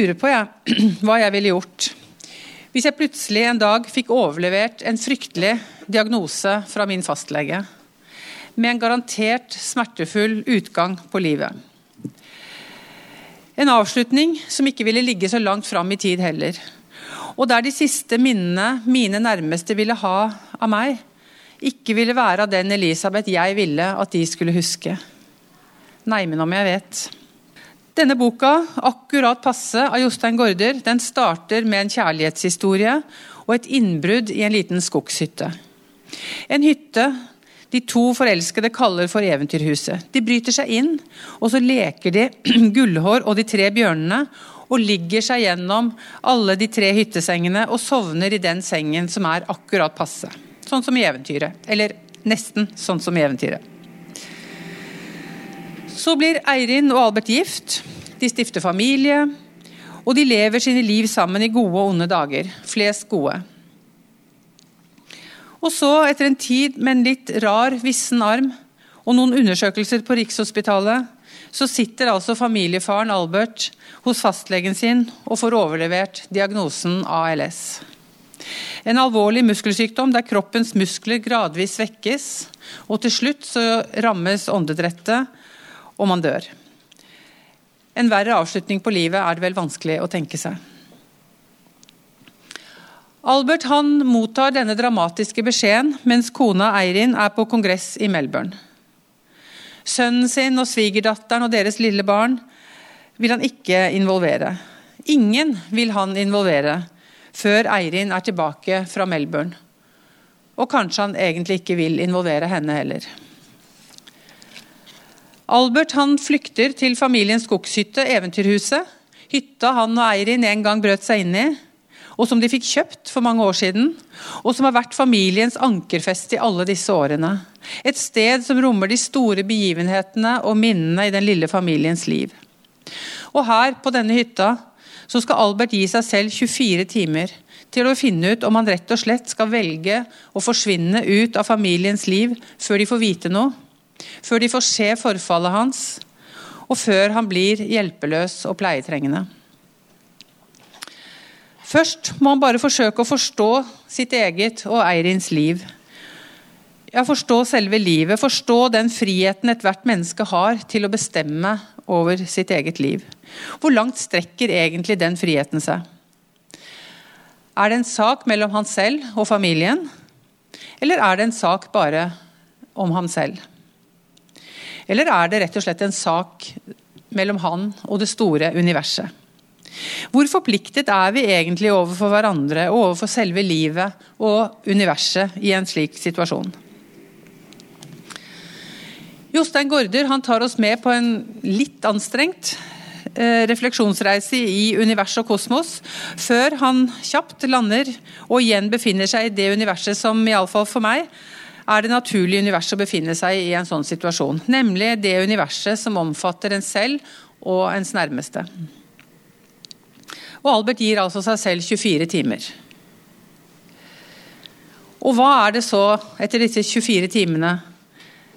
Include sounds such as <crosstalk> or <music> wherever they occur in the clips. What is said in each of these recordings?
lurer på jeg, <clears throat> hva jeg ville gjort hvis jeg plutselig en dag fikk overlevert en fryktelig diagnose fra min fastlege, med en garantert smertefull utgang på livet. En avslutning som ikke ville ligge så langt fram i tid heller. Og der de siste minnene mine nærmeste ville ha av meg, ikke ville være av den Elisabeth jeg ville at de skulle huske. Nei, men om jeg vet. Denne boka, 'Akkurat passe' av Jostein Gaarder, den starter med en kjærlighetshistorie og et innbrudd i en liten skogshytte. En hytte de to forelskede kaller for Eventyrhuset. De bryter seg inn, og så leker de <clears throat> Gullhår og de tre bjørnene og ligger seg gjennom alle de tre hyttesengene og sovner i den sengen som er akkurat passe. Sånn som i eventyret. Eller nesten sånn som i eventyret. Så blir Eirin og Albert gift. De stifter familie. Og de lever sine liv sammen i gode og onde dager. Flest gode. Og så, etter en tid med en litt rar, vissen arm og noen undersøkelser på Rikshospitalet, så sitter altså familiefaren Albert hos fastlegen sin og får overlevert diagnosen ALS. En alvorlig muskelsykdom der kroppens muskler gradvis svekkes, og til slutt så rammes åndedrettet og man dør. En verre avslutning på livet er det vel vanskelig å tenke seg. Albert han mottar denne dramatiske beskjeden mens kona Eirin er på kongress i Melbourne. Sønnen sin og svigerdatteren og deres lille barn vil han ikke involvere. Ingen vil han involvere før Eirin er tilbake fra Melbourne. Og kanskje han egentlig ikke vil involvere henne heller. Albert han flykter til familiens skogshytte, Eventyrhuset. Hytta han og Eirin en gang brøt seg inn i, og som de fikk kjøpt for mange år siden. Og som har vært familiens ankerfeste i alle disse årene. Et sted som rommer de store begivenhetene og minnene i den lille familiens liv. Og her, på denne hytta, så skal Albert gi seg selv 24 timer til å finne ut om han rett og slett skal velge å forsvinne ut av familiens liv før de får vite noe før de får se forfallet hans, og før han blir hjelpeløs og pleietrengende. Først må han bare forsøke å forstå sitt eget og Eirins liv. Ja, Forstå selve livet, forstå den friheten ethvert menneske har til å bestemme over sitt eget liv. Hvor langt strekker egentlig den friheten seg? Er det en sak mellom han selv og familien, eller er det en sak bare om ham selv? Eller er det rett og slett en sak mellom han og det store universet? Hvor forpliktet er vi egentlig overfor hverandre og overfor selve livet og universet i en slik situasjon? Jostein Gaarder tar oss med på en litt anstrengt eh, refleksjonsreise i univers og kosmos, før han kjapt lander og igjen befinner seg i det universet som iallfall for meg er det naturlige universet å befinne seg i en sånn situasjon. Nemlig det universet som omfatter en selv og ens nærmeste. Og Albert gir altså seg selv 24 timer. Og hva er det så, etter disse 24 timene,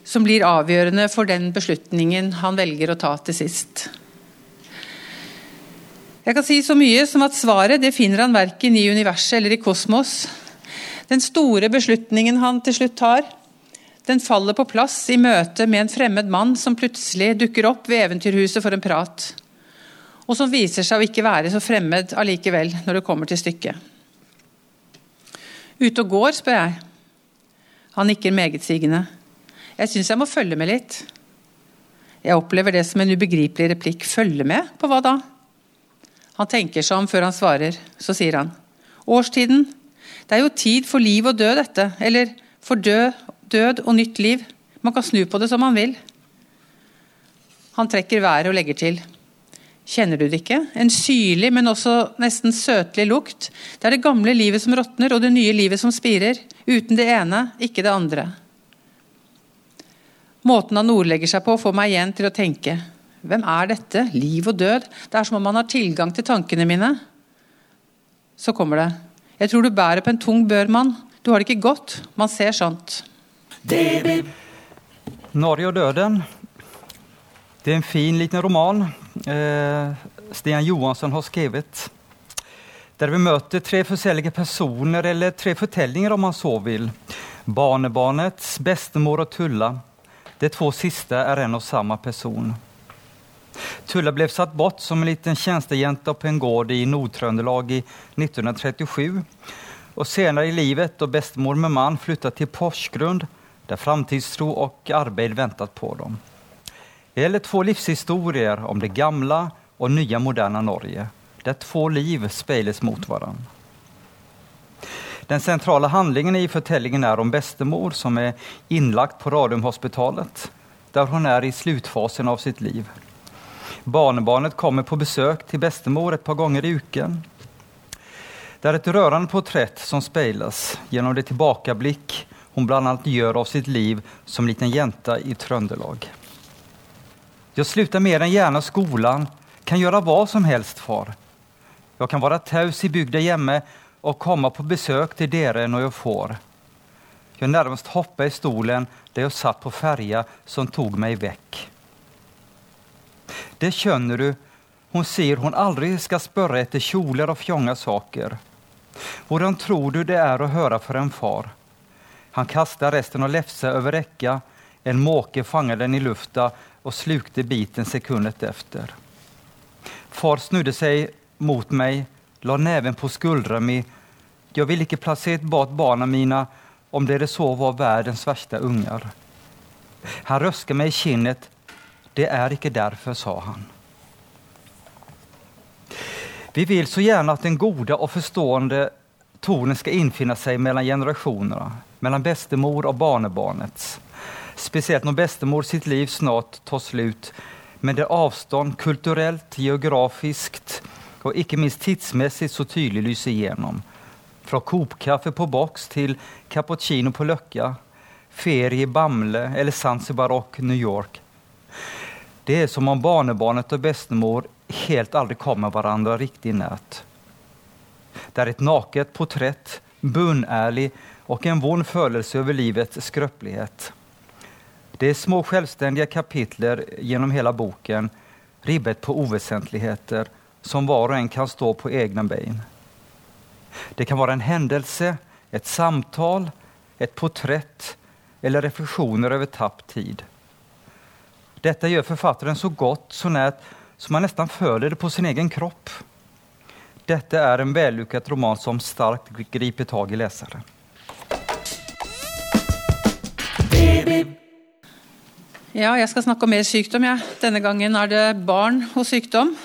som blir avgjørende for den beslutningen han velger å ta til sist? Jeg kan si så mye som at svaret det finner han verken i universet eller i kosmos, den store beslutningen han til slutt tar, den faller på plass i møte med en fremmed mann som plutselig dukker opp ved Eventyrhuset for en prat, og som viser seg å ikke være så fremmed allikevel når det kommer til stykket. Ute og går, spør jeg. Han nikker megetsigende. Jeg syns jeg må følge med litt. Jeg opplever det som en ubegripelig replikk. Følge med? På hva da? Han tenker seg om før han svarer. Så sier han. Årstiden det er jo tid for liv og død, dette. Eller for død, død og nytt liv. Man kan snu på det som man vil. Han trekker været og legger til. Kjenner du det ikke? En syrlig, men også nesten søtlig lukt. Det er det gamle livet som råtner, og det nye livet som spirer. Uten det ene, ikke det andre. Måten han ordlegger seg på, får meg igjen til å tenke. Hvem er dette? Liv og død? Det er som om han har tilgang til tankene mine. Så kommer det. Jeg tror du bærer på en tung bør, mann. Du har det ikke godt. Man ser sånt. Norge og døden. Det er en fin liten roman eh, Stian Johansson har skrevet. Der vi møter tre forskjellige personer, eller tre fortellinger om man så vil. Barnebarnets, bestemor og Tulla. De to siste er en og samme person. Tulla ble satt bort som en liten tjenestejente på en gård i Nord-Trøndelag i 1937. Og senere i livet, da bestemor med mann flyttet til Porsgrunn, der framtidstro og arbeid ventet på dem. Det gjelder to livshistorier om det gamle og nye, moderne Norge, der to liv speiles mot hverandre. Den sentrale handlingen i fortellingen er om bestemor som er innlagt på Radiumhospitalet, der hun er i sluttfasen av sitt liv. Barnebarnet kommer på besøk til bestemor et par ganger i uken. Det er et rørende portrett som speiles gjennom det tilbakeblikk hun bl.a. gjør av sitt liv som liten jente i Trøndelag. Jeg slutter mer enn gjerne skolen, kan gjøre hva som helst, far. Jeg kan være taus i bygda hjemme og komme på besøk til dere når jeg får. Jeg nærmest hoppet i stolen der jeg satt på ferja som tok meg vekk. Det skjønner du. Hun sier hun aldri skal spørre etter kjoler og fjonge saker. Hvordan tror du det er å høre for en far? Han kastet resten av lefsa over rekka. En måke fanget den i lufta og slukte biten sekundet efter. Far snudde seg mot meg, la neven på skuldra mi. Jeg vil ikke plassere bak barna mine om dere så var verdens verste unger. Han røsket meg i kinnet det er ikke derfor, sa han. Vi vil så gjerne at den gode og forstående tonen skal innfinne seg mellom generasjonene, mellom bestemor og barnebarnet. Spesielt når bestemor sitt liv snart tar slutt, men der avstand kulturelt, geografisk og ikke minst tidsmessig så tydelig lyser igjennom. Fra kopkaffe på boks til cappuccino på Løkka, ferie i Bamble eller Zanzibar New York. Det er som om barnebarnet og bestemor helt aldri kommer hverandre riktig nært. Det er et naket portrett, bunnærlig og en vond følelse over livets skrøpelighet. Det er små selvstendige kapitler gjennom hele boken, ribbet på uvesentligheter som hver og en kan stå på egne bein. Det kan være en hendelse, et samtale, et portrett eller refleksjoner over tapt tid. Dette gjør forfatteren så godt, så nært, så man nesten føler det på sin egen kropp. Dette er en vellykket roman som sterkt griper tak i leseren. Ja, jeg skal snakke om mer sykdom. Ja. Denne gangen er det barn og sykdom.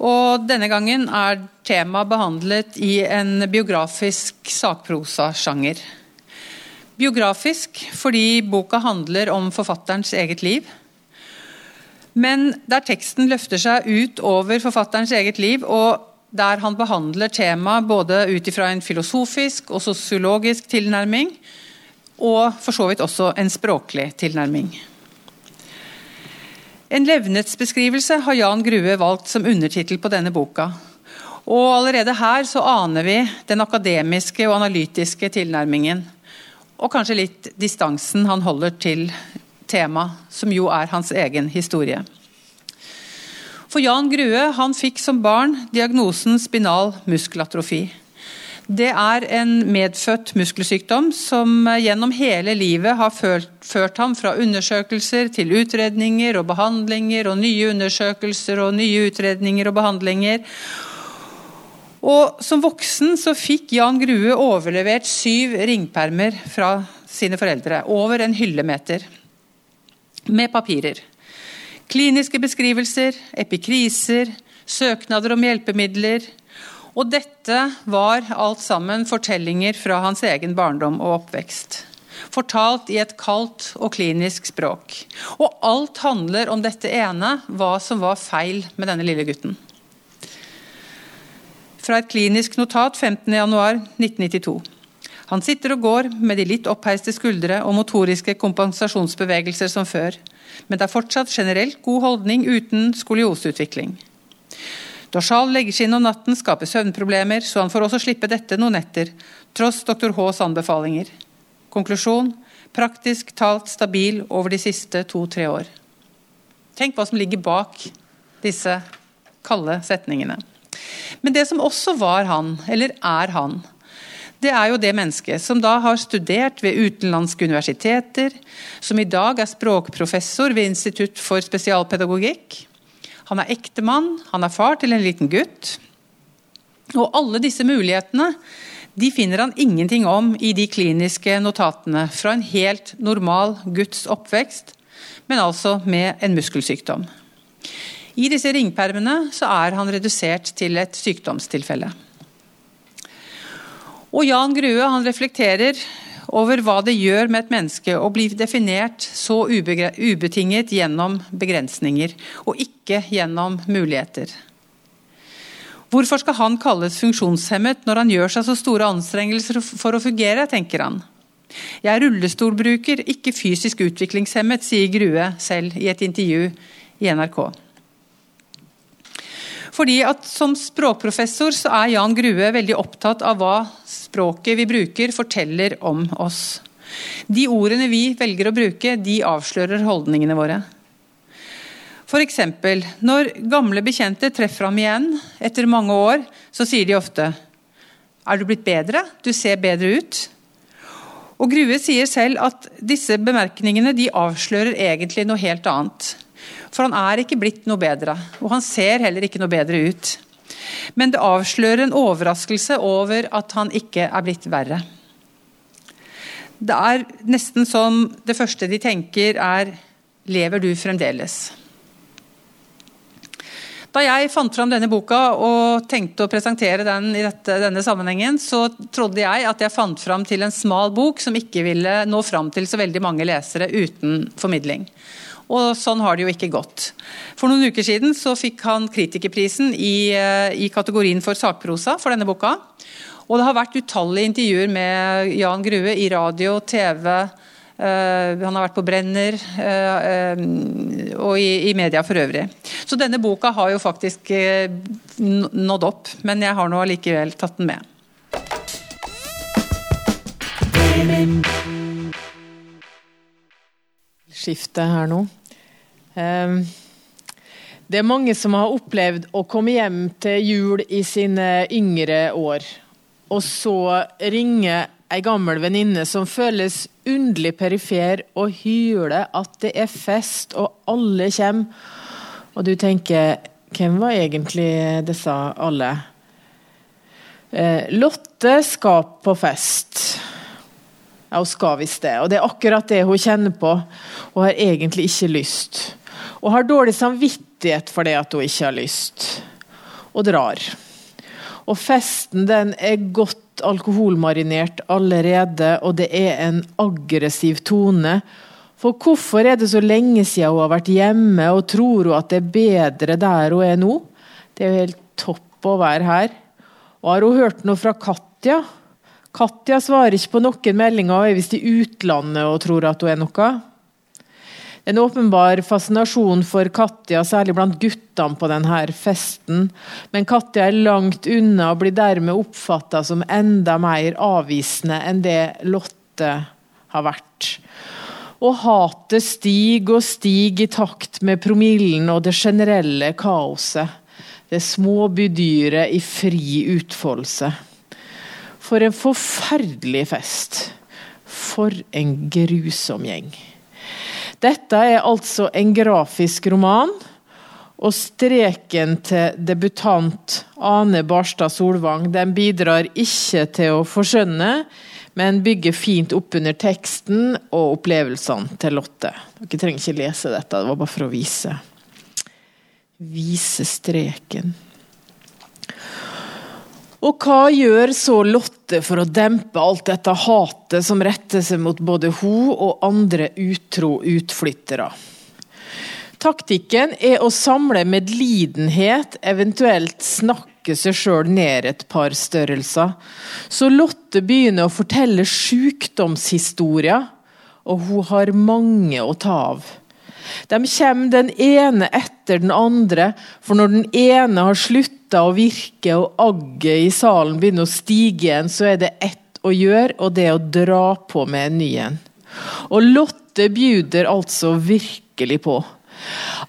Og denne gangen er temaet behandlet i en biografisk sakprosasjanger. Biografisk fordi boka handler om forfatterens eget liv. Men der teksten løfter seg ut over forfatterens eget liv, og der han behandler temaet både ut ifra en filosofisk og sosiologisk tilnærming, og for så vidt også en språklig tilnærming. En levnetsbeskrivelse har Jan Grue valgt som undertittel på denne boka. Og Allerede her så aner vi den akademiske og analytiske tilnærmingen og kanskje litt distansen han holder til temaet, som jo er hans egen historie. For Jan Grue han fikk som barn diagnosen spinal muskelatrofi. Det er en medfødt muskelsykdom som gjennom hele livet har ført, ført ham fra undersøkelser til utredninger og behandlinger og nye undersøkelser og nye utredninger og behandlinger. Og Som voksen så fikk Jan Grue overlevert syv ringpermer fra sine foreldre. Over en hyllemeter med papirer. Kliniske beskrivelser, epikriser, søknader om hjelpemidler. Og dette var alt sammen fortellinger fra hans egen barndom og oppvekst. Fortalt i et kaldt og klinisk språk. Og alt handler om dette ene, hva som var feil med denne lille gutten fra et klinisk notat 15.1.1992. Han sitter og går med de litt oppheiste skuldre og motoriske kompensasjonsbevegelser som før, men det er fortsatt generelt god holdning uten skolioseutvikling. Dorsal leggeskinn om natten skaper søvnproblemer, så han får også slippe dette noen netter, tross dr. Hs anbefalinger. Konklusjon praktisk talt stabil over de siste to-tre år. Tenk hva som ligger bak disse kalde setningene. Men det som også var han, eller er han, det er jo det mennesket som da har studert ved utenlandske universiteter, som i dag er språkprofessor ved Institutt for spesialpedagogikk. Han er ektemann, han er far til en liten gutt. Og alle disse mulighetene de finner han ingenting om i de kliniske notatene fra en helt normal Guds oppvekst, men altså med en muskelsykdom. I disse ringpermene så er han redusert til et sykdomstilfelle. Og Jan Grue han reflekterer over hva det gjør med et menneske å bli definert så ubetinget gjennom begrensninger, og ikke gjennom muligheter. Hvorfor skal han kalles funksjonshemmet når han gjør seg så store anstrengelser for å fungere, tenker han. Jeg er rullestolbruker, ikke fysisk utviklingshemmet, sier Grue selv i et intervju i NRK. Fordi at Som språkprofessor så er Jan Grue veldig opptatt av hva språket vi bruker forteller om oss. De ordene vi velger å bruke, de avslører holdningene våre. F.eks. når gamle bekjente treffer ham igjen etter mange år, så sier de ofte Er du blitt bedre? Du ser bedre ut. Og Grue sier selv at disse bemerkningene de avslører egentlig noe helt annet. For han er ikke blitt noe bedre, og han ser heller ikke noe bedre ut. Men det avslører en overraskelse over at han ikke er blitt verre. Det er nesten som det første de tenker er Lever du fremdeles? Da jeg fant fram denne boka og tenkte å presentere den i dette, denne sammenhengen, så trodde jeg at jeg fant fram til en smal bok som ikke ville nå fram til så veldig mange lesere uten formidling. Og sånn har det jo ikke gått. For noen uker siden så fikk han kritikerprisen i, eh, i kategorien for sakprosa for denne boka. Og det har vært utallige intervjuer med Jan Grue i radio, TV, Uh, han har vært på Brenner uh, uh, og i, i, media for øvrig. Så denne boka har jo faktisk nådd opp, men jeg har nå allikevel tatt den med. Skiftet her nå. Um, det er mange som har opplevd å komme hjem til jul i sine yngre år, og så ringer ei gammel venninne som føles underlig perifer og hyler at det er fest og alle kommer. Og du tenker hvem var egentlig disse alle? Eh, Lotte skal på fest. Ja, hun skal visst det. Og det er akkurat det hun kjenner på. Hun har egentlig ikke lyst. Og har dårlig samvittighet for det at hun ikke har lyst. Og drar. Og festen den er godt alkoholmarinert allerede, og det er en aggressiv tone. For hvorfor er det så lenge siden hun har vært hjemme, og tror hun at det er bedre der hun er nå? Det er jo helt topp å være her. Og har hun hørt noe fra Katja? Katja svarer ikke på noen meldinger og er visst i utlandet og tror at hun er noe. En åpenbar fascinasjon for Katja, særlig blant guttene på denne festen. Men Katja er langt unna og blir dermed oppfatta som enda mer avvisende enn det Lotte har vært. Og hatet stiger og stiger i takt med promillen og det generelle kaoset. Det småbydyret i fri utfoldelse. For en forferdelig fest. For en grusom gjeng. Dette er altså en grafisk roman. Og streken til debutant Ane Barstad Solvang den bidrar ikke til å forskjønne, men bygger fint opp under teksten og opplevelsene til Lotte. Dere trenger ikke lese dette, det var bare for å vise. Vise streken. Og hva gjør så Lotte for å dempe alt dette hatet som retter seg mot både hun og andre utro utflyttere? Taktikken er å samle medlidenhet, eventuelt snakke seg sjøl ned et par størrelser. Så Lotte begynner å fortelle sykdomshistorier, og hun har mange å ta av. De kommer den ene etter den andre, for når den ene har slutta å virke og agget i salen begynner å stige igjen, så er det ett å gjøre, og det er å dra på med en ny en. Og Lotte bjuder altså virkelig på.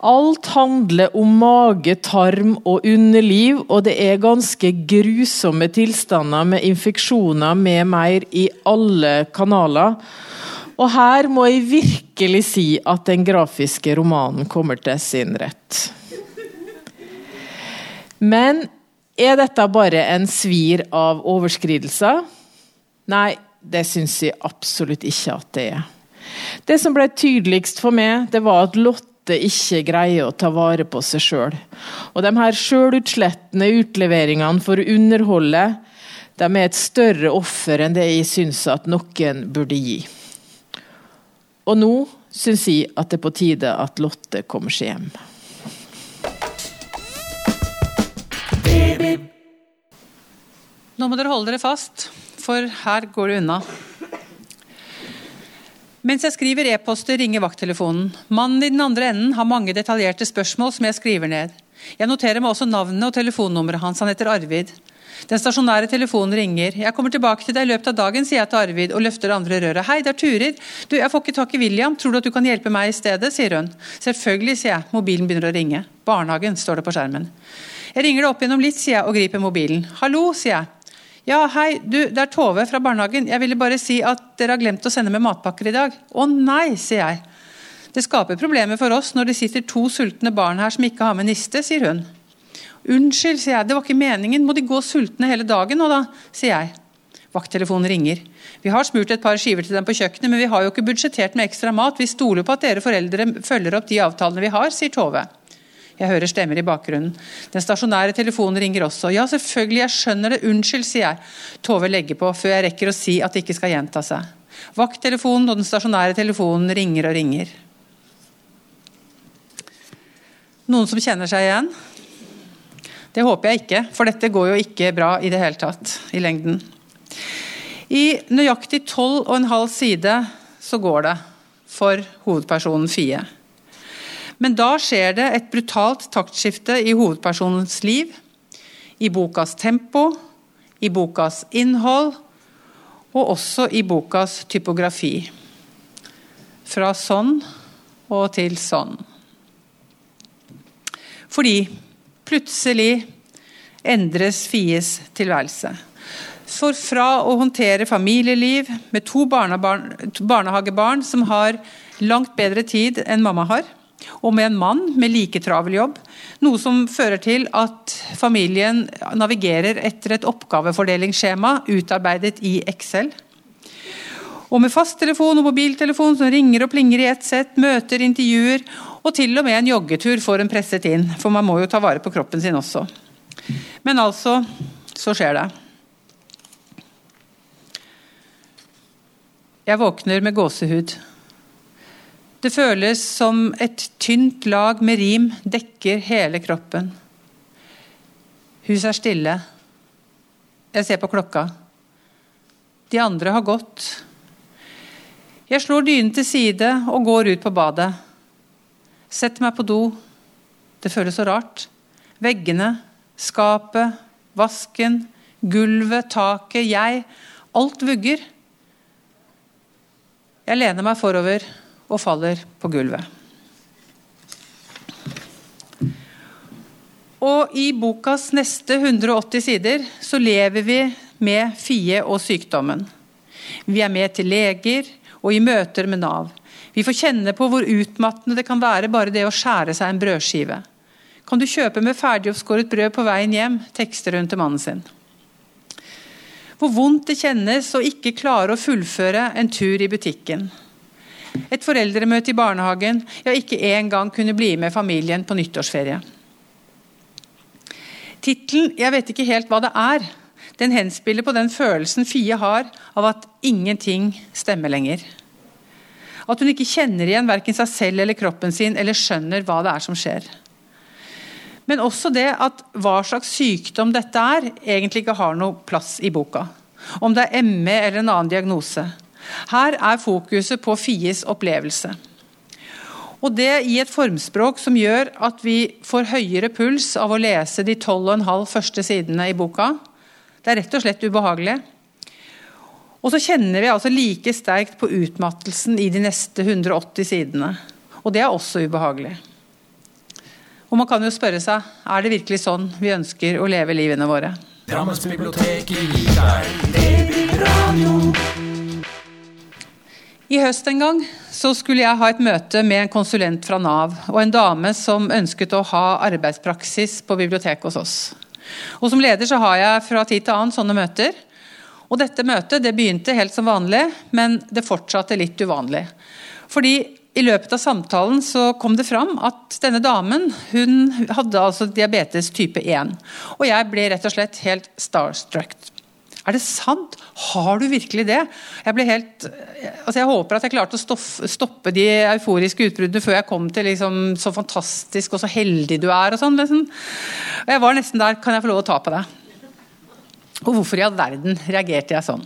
Alt handler om mage, tarm og underliv, og det er ganske grusomme tilstander med infeksjoner med mer i alle kanaler. Og her må jeg virkelig si at den grafiske romanen kommer til sin rett. Men er dette bare en svir av overskridelser? Nei, det syns jeg absolutt ikke at det er. Det som ble tydeligst for meg, det var at Lotte ikke greier å ta vare på seg sjøl. Og de her sjølutslettende utleveringene for å underholde, de er et større offer enn det jeg syns at noen burde gi. Og nå syns jeg at det er på tide at Lotte kommer seg hjem. Nå må dere holde dere fast, for her går det unna. Mens jeg skriver e-poster, ringer vakttelefonen. Mannen i den andre enden har mange detaljerte spørsmål som jeg skriver ned. Jeg noterer meg også navnet og telefonnummeret hans. Han heter Arvid. Den stasjonære telefonen ringer. Jeg kommer tilbake til deg i løpet av dagen, sier jeg til Arvid og løfter det andre røret. Hei, det er Turid. Du, jeg får ikke tak i William. Tror du at du kan hjelpe meg i stedet? sier hun. Selvfølgelig, sier jeg. Mobilen begynner å ringe. Barnehagen, står det på skjermen. Jeg ringer det opp gjennom litt, sier jeg og griper mobilen. Hallo, sier jeg. Ja, hei, du, det er Tove fra barnehagen. Jeg ville bare si at dere har glemt å sende med matpakker i dag. Å nei, sier jeg. Det skaper problemer for oss når det sitter to sultne barn her som ikke har med niste, sier hun. Unnskyld, sier jeg, det var ikke meningen. Må de gå sultne hele dagen nå da, sier jeg. Vakttelefonen ringer. Vi har smurt et par skiver til dem på kjøkkenet, men vi har jo ikke budsjettert med ekstra mat. Vi stoler på at dere foreldre følger opp de avtalene vi har, sier Tove. Jeg hører stemmer i bakgrunnen. Den stasjonære telefonen ringer også. Ja, selvfølgelig, jeg skjønner det. Unnskyld, sier jeg. Tove legger på før jeg rekker å si at det ikke skal gjenta seg. Vakttelefonen og den stasjonære telefonen ringer og ringer. Noen som kjenner seg igjen? Det håper jeg ikke, for dette går jo ikke bra i det hele tatt i lengden. I nøyaktig tolv og en halv side så går det for hovedpersonen Fie. Men da skjer det et brutalt taktskifte i hovedpersonens liv, i bokas tempo, i bokas innhold og også i bokas typografi. Fra sånn og til sånn. Fordi plutselig endres Fies tilværelse. For fra å håndtere familieliv med to barnehagebarn som har langt bedre tid enn mamma har, og med en mann med like travel jobb. Noe som fører til at familien navigerer etter et oppgavefordelingsskjema utarbeidet i Excel. Og med fasttelefon og mobiltelefon som ringer og plinger i ett sett, møter, intervjuer, og til og med en joggetur får en presset inn, for man må jo ta vare på kroppen sin også. Men altså, så skjer det. Jeg våkner med gåsehud. Det føles som et tynt lag med rim dekker hele kroppen. Huset er stille. Jeg ser på klokka. De andre har gått. Jeg slår dynen til side og går ut på badet. Setter meg på do. Det føles så rart. Veggene, skapet, vasken, gulvet, taket, jeg. Alt vugger. Jeg lener meg forover og faller på gulvet. Og I bokas neste 180 sider så lever vi med Fie og sykdommen. Vi er med til leger og i møter med Nav. Vi får kjenne på hvor utmattende det kan være bare det å skjære seg en brødskive. Kan du kjøpe med ferdigoppskåret brød på veien hjem, tekster hun til mannen sin. Hvor vondt det kjennes å ikke klare å fullføre en tur i butikken. Et foreldremøte i barnehagen, ja, ikke engang kunne bli med familien på nyttårsferie. Tittelen 'Jeg vet ikke helt hva det er' den henspiller på den følelsen Fie har av at ingenting stemmer lenger. At hun ikke kjenner igjen verken seg selv eller kroppen sin, eller skjønner hva det er som skjer. Men også det at hva slags sykdom dette er, egentlig ikke har noe plass i boka. Om det er ME eller en annen diagnose. Her er fokuset på Fies opplevelse. Og det i et formspråk som gjør at vi får høyere puls av å lese de 12,5 første sidene i boka. Det er rett og slett ubehagelig. Og så kjenner vi altså like sterkt på utmattelsen i de neste 180 sidene. Og det er også ubehagelig. Og man kan jo spørre seg er det virkelig sånn vi ønsker å leve livene våre. Gir deg. I høst en gang så skulle jeg ha et møte med en konsulent fra Nav og en dame som ønsket å ha arbeidspraksis på biblioteket hos oss. Og Som leder så har jeg fra tid til annen sånne møter. Og Dette møtet det begynte helt som vanlig, men det fortsatte litt uvanlig. Fordi i løpet av samtalen så kom det fram at denne damen hun hadde altså diabetes type 1. Og jeg ble rett og slett helt starstruck. Er det sant? Har du virkelig det? Jeg helt, altså jeg håper at jeg klarte å stoppe de euforiske utbruddene før jeg kom til liksom, så fantastisk og så heldig du er. og sånn. Liksom. Jeg var nesten der. Kan jeg få lov å ta på deg? Og hvorfor i all verden reagerte jeg sånn?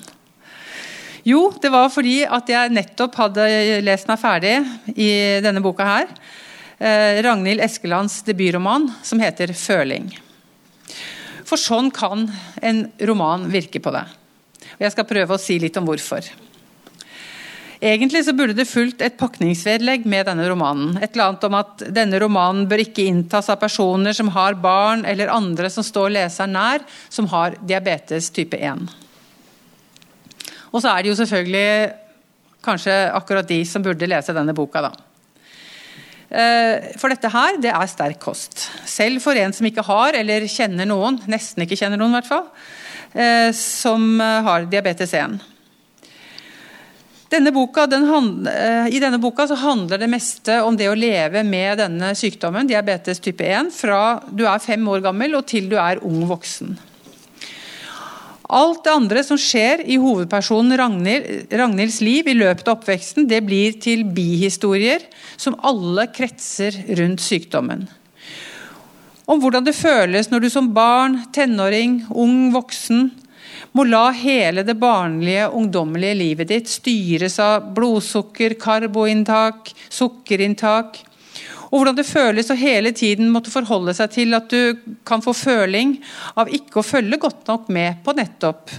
Jo, det var fordi at jeg nettopp hadde lest meg ferdig i denne boka her. Eh, Ragnhild Eskelands debutroman som heter 'Føling'. For sånn kan en roman virke på deg. Og Jeg skal prøve å si litt om hvorfor. Egentlig så burde det fulgt et pakningsvedlegg med denne romanen. Et eller annet om at denne romanen bør ikke inntas av personer som har barn eller andre som står leseren nær, som har diabetes type 1. Og så er det jo selvfølgelig kanskje akkurat de som burde lese denne boka, da. Eh, for dette her, det er sterk kost. Selv for en som ikke har, eller kjenner noen, nesten ikke kjenner noen i hvert fall, eh, som har diabetes 1. Denne boka, den, hand, I denne boka handler det meste om det å leve med denne sykdommen, diabetes type 1, fra du er fem år gammel og til du er ung voksen. Alt det andre som skjer i hovedpersonen Ragnhild, Ragnhilds liv i løpet av oppveksten, det blir til bihistorier som alle kretser rundt sykdommen. Om hvordan det føles når du som barn, tenåring, ung voksen må la hele det barnlige, ungdommelige livet ditt styres av blodsukker, karboinntak, sukkerinntak, og hvordan det føles å hele tiden måtte forholde seg til at du kan få føling av ikke å følge godt nok med på nettopp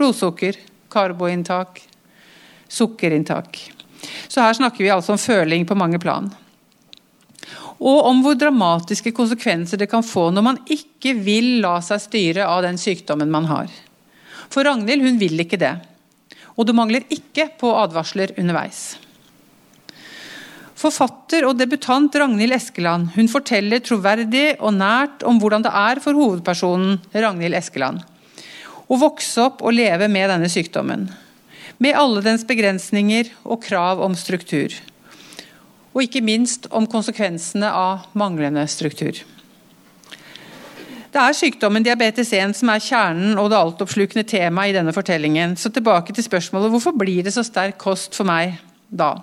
blodsukker, karboinntak, sukkerinntak. Så her snakker vi altså om føling på mange plan. Og om hvor dramatiske konsekvenser det kan få når man ikke vil la seg styre av den sykdommen man har. For Ragnhild hun vil ikke det. Og det mangler ikke på advarsler underveis. Forfatter og debutant Ragnhild Eskeland hun forteller troverdig og nært om hvordan det er for hovedpersonen Ragnhild Eskeland å vokse opp og leve med denne sykdommen. Med alle dens begrensninger og krav om struktur. Og ikke minst om konsekvensene av manglende struktur. Det er sykdommen diabetes 1 som er kjernen og det altoppslukende temaet i denne fortellingen. Så tilbake til spørsmålet hvorfor blir det så sterk kost for meg da?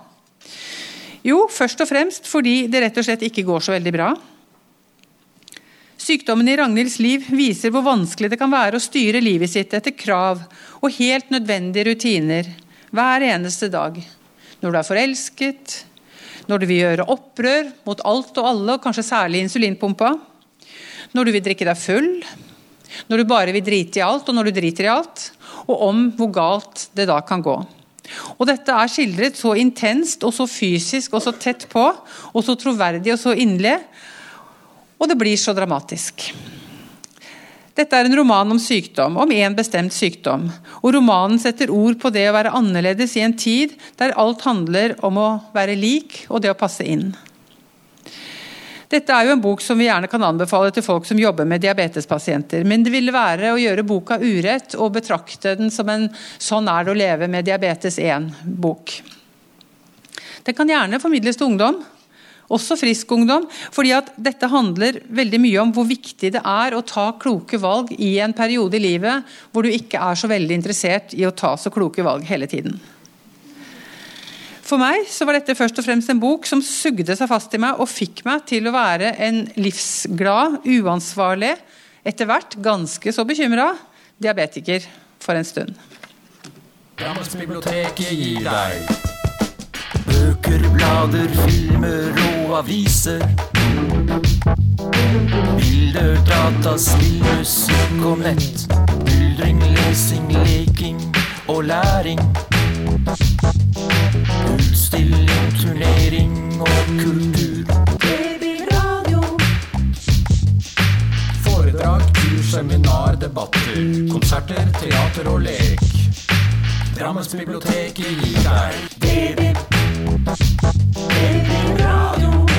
Jo, først og fremst fordi det rett og slett ikke går så veldig bra. Sykdommen i Ragnhilds liv viser hvor vanskelig det kan være å styre livet sitt etter krav og helt nødvendige rutiner hver eneste dag. Når du er forelsket, når du vil gjøre opprør mot alt og alle, og kanskje særlig insulinpumpa. Når du vil drikke deg full. Når du bare vil drite i alt, og når du driter i alt. Og om hvor galt det da kan gå. Og Dette er skildret så intenst og så fysisk og så tett på, og så troverdig og så inderlig. Og det blir så dramatisk. Dette er en roman om sykdom, om én bestemt sykdom. Og romanen setter ord på det å være annerledes i en tid der alt handler om å være lik og det å passe inn. Dette er jo en bok som vi gjerne kan anbefale til folk som jobber med diabetespasienter. Men det ville være å gjøre boka urett og betrakte den som en 'sånn er det å leve med diabetes 1'-bok. Den kan gjerne formidles til ungdom, også frisk ungdom. fordi at dette handler veldig mye om hvor viktig det er å ta kloke valg i en periode i livet hvor du ikke er så veldig interessert i å ta så kloke valg hele tiden. For meg så var dette først og fremst en bok som sugde seg fast i meg og fikk meg til å være en livsglad, uansvarlig, etter hvert ganske så bekymra diabetiker for en stund. Drammensbiblioteket gir deg bøker, blader, filmer og aviser. Bilder, data, spill, musikk og nett. Myldring, lesing, leking og læring. Utstilling, turnering og kultur. Det blir radio. Foredrag, kurs, seminar, debatter. Konserter, teater og lek. Drammens bibliotek gir deg Det blir radio.